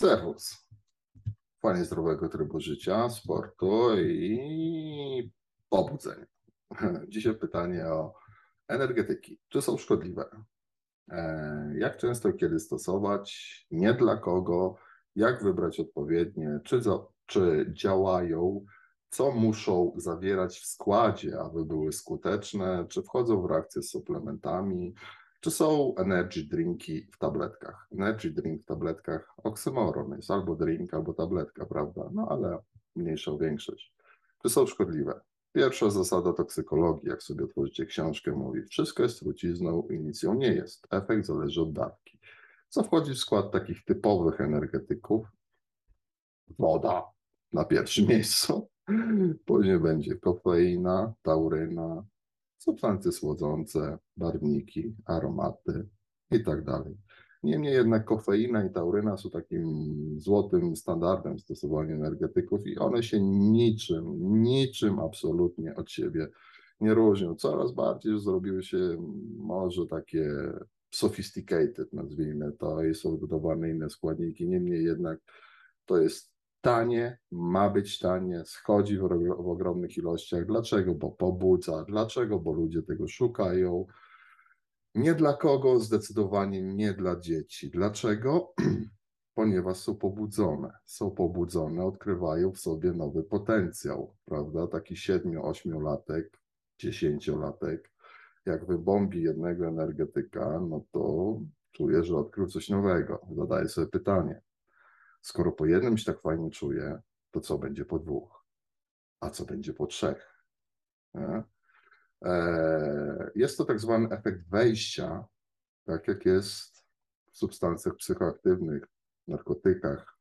Serwus. Fajnie zdrowego trybu życia, sportu i pobudzeń. Dzisiaj pytanie o energetyki. Czy są szkodliwe? E, jak często, kiedy stosować? Nie dla kogo? Jak wybrać odpowiednie? Czy, czy działają? Co muszą zawierać w składzie, aby były skuteczne? Czy wchodzą w reakcję z suplementami? Czy są energy drinki w tabletkach? Energy drink w tabletkach, oksymoron jest albo drink, albo tabletka, prawda? No ale mniejszą większość. Czy są szkodliwe? Pierwsza zasada toksykologii, jak sobie otworzycie książkę, mówi: Wszystko jest trucizną i nic ją nie jest. Efekt zależy od dawki. Co wchodzi w skład takich typowych energetyków? Woda na pierwszym miejscu. Później będzie kofeina, tauryna, substancje słodzące, barwniki, aromaty i tak. Niemniej jednak kofeina i tauryna są takim złotym standardem stosowania energetyków i one się niczym, niczym absolutnie od siebie nie różnią. Coraz bardziej zrobiły się może takie sophisticated, nazwijmy to, i są dodawane inne składniki. Niemniej jednak to jest tanie, ma być tanie, schodzi w, w, ogromnych ilościach. Dlaczego? Bo pobudza. Dlaczego? Bo ludzie tego szukają. Nie dla kogo? Zdecydowanie nie dla dzieci. Dlaczego? Ponieważ są pobudzone. Są pobudzone, odkrywają w sobie nowy potencjał, prawda? Taki 7-8-latek, 10-latek, jak wybombi jednego energetyka, no to czuje, że odkrył coś nowego. Zadaje sobie pytanie, Skoro po jednym się tak fajnie czuję, to co będzie po dwóch? A co będzie po trzech? Nie? E, jest to tak zwany efekt wejścia, tak jak jest w substancjach psychoaktywnych, narkotykach.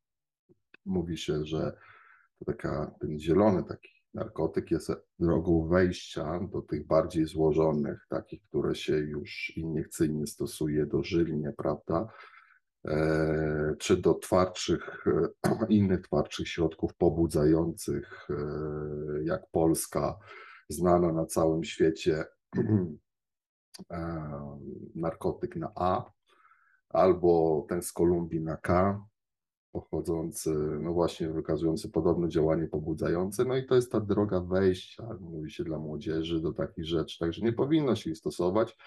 Mówi się, że to taka, ten zielony taki narkotyk jest drogą wejścia do tych bardziej złożonych, takich, które się już iniekcyjnie stosuje dożylnie, prawda? E, czy do twardszych, e, innych twardszych środków pobudzających, e, jak Polska, znana na całym świecie narkotyk na A, albo ten z Kolumbii na K, pochodzący, no właśnie wykazujący podobne działanie pobudzające, no i to jest ta droga wejścia, mówi się dla młodzieży, do takich rzeczy, także nie powinno się ich stosować,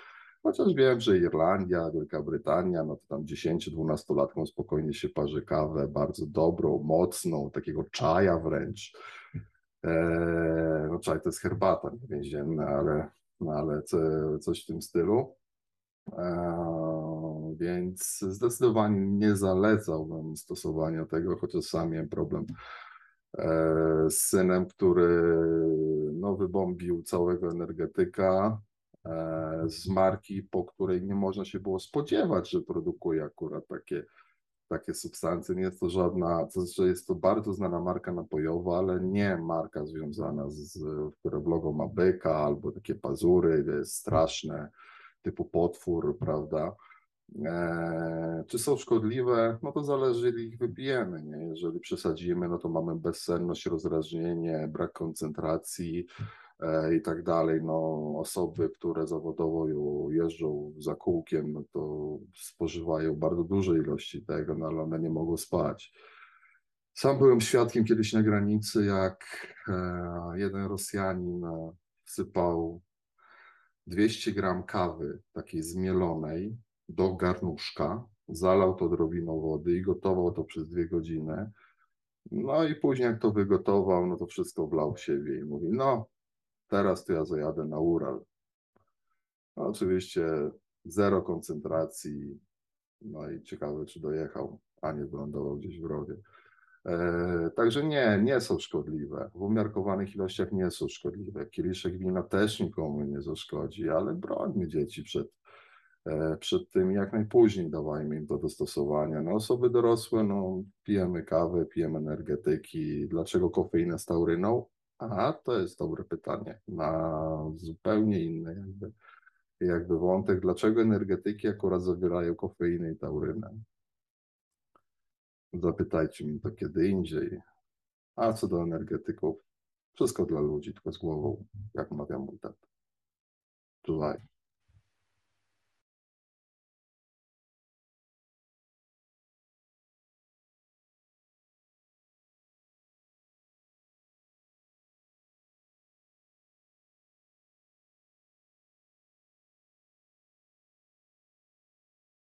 Chociaż wiem, że Irlandia, Wielka Brytania, no to tam 10-12-latkom spokojnie się parzy kawę, bardzo dobrą, mocną, takiego czaja wręcz. Eee, no czaj to jest herbata więzienna, ale, no ale co, coś w tym stylu. Eee, więc zdecydowanie nie zalecałbym stosowania tego, chociaż sam miałem problem eee, z synem, który no, wybombił całego energetyka, E, z marki, po której nie można się było spodziewać, że produkuje akurat takie, takie substancje. Nie jest to żadna, to znaczy jest to bardzo znana marka napojowa, ale nie marka związana z, w logo ma byka albo takie pazury, jest straszne, typu potwór, prawda? E, czy są szkodliwe? No to zależy, ile ich wypijemy. Nie? Jeżeli przesadzimy, no to mamy bezsenność, rozrażnienie, brak koncentracji, E, i tak dalej. No, osoby, które zawodowo jeżdżą za kółkiem, no to spożywają bardzo duże ilości tego, no ale one nie mogą spać. Sam byłem świadkiem kiedyś na granicy, jak e, jeden Rosjanin e, wsypał 200 gram kawy, takiej zmielonej, do garnuszka, zalał to odrobiną wody i gotował to przez dwie godziny. No i później jak to wygotował, no to wszystko wlał w siebie i mówi, no teraz to ja zajadę na Ural. No, oczywiście zero koncentracji, no i ciekawe, czy dojechał, a nie wylądował gdzieś w rowie. E, także nie, nie są szkodliwe. W umiarkowanych ilościach nie są szkodliwe. Kieliszek wina też nikomu nie zaszkodzi, ale brońmy dzieci przed, e, przed tym jak najpóźniej dawajmy im do stosowania. No, osoby dorosłe, no, pijemy kawę, pijemy energetyki. Dlaczego kofeinę z tauryną? Aha, to jest dobre pytanie na zupełnie inny jakby, jakby wątek. Dlaczego energetyki akurat zawierają kofeinę i taurynę? Zapytajcie mi to kiedy indziej. A co do energetyków, wszystko dla ludzi, tylko z głową, jak mawiam mój tata.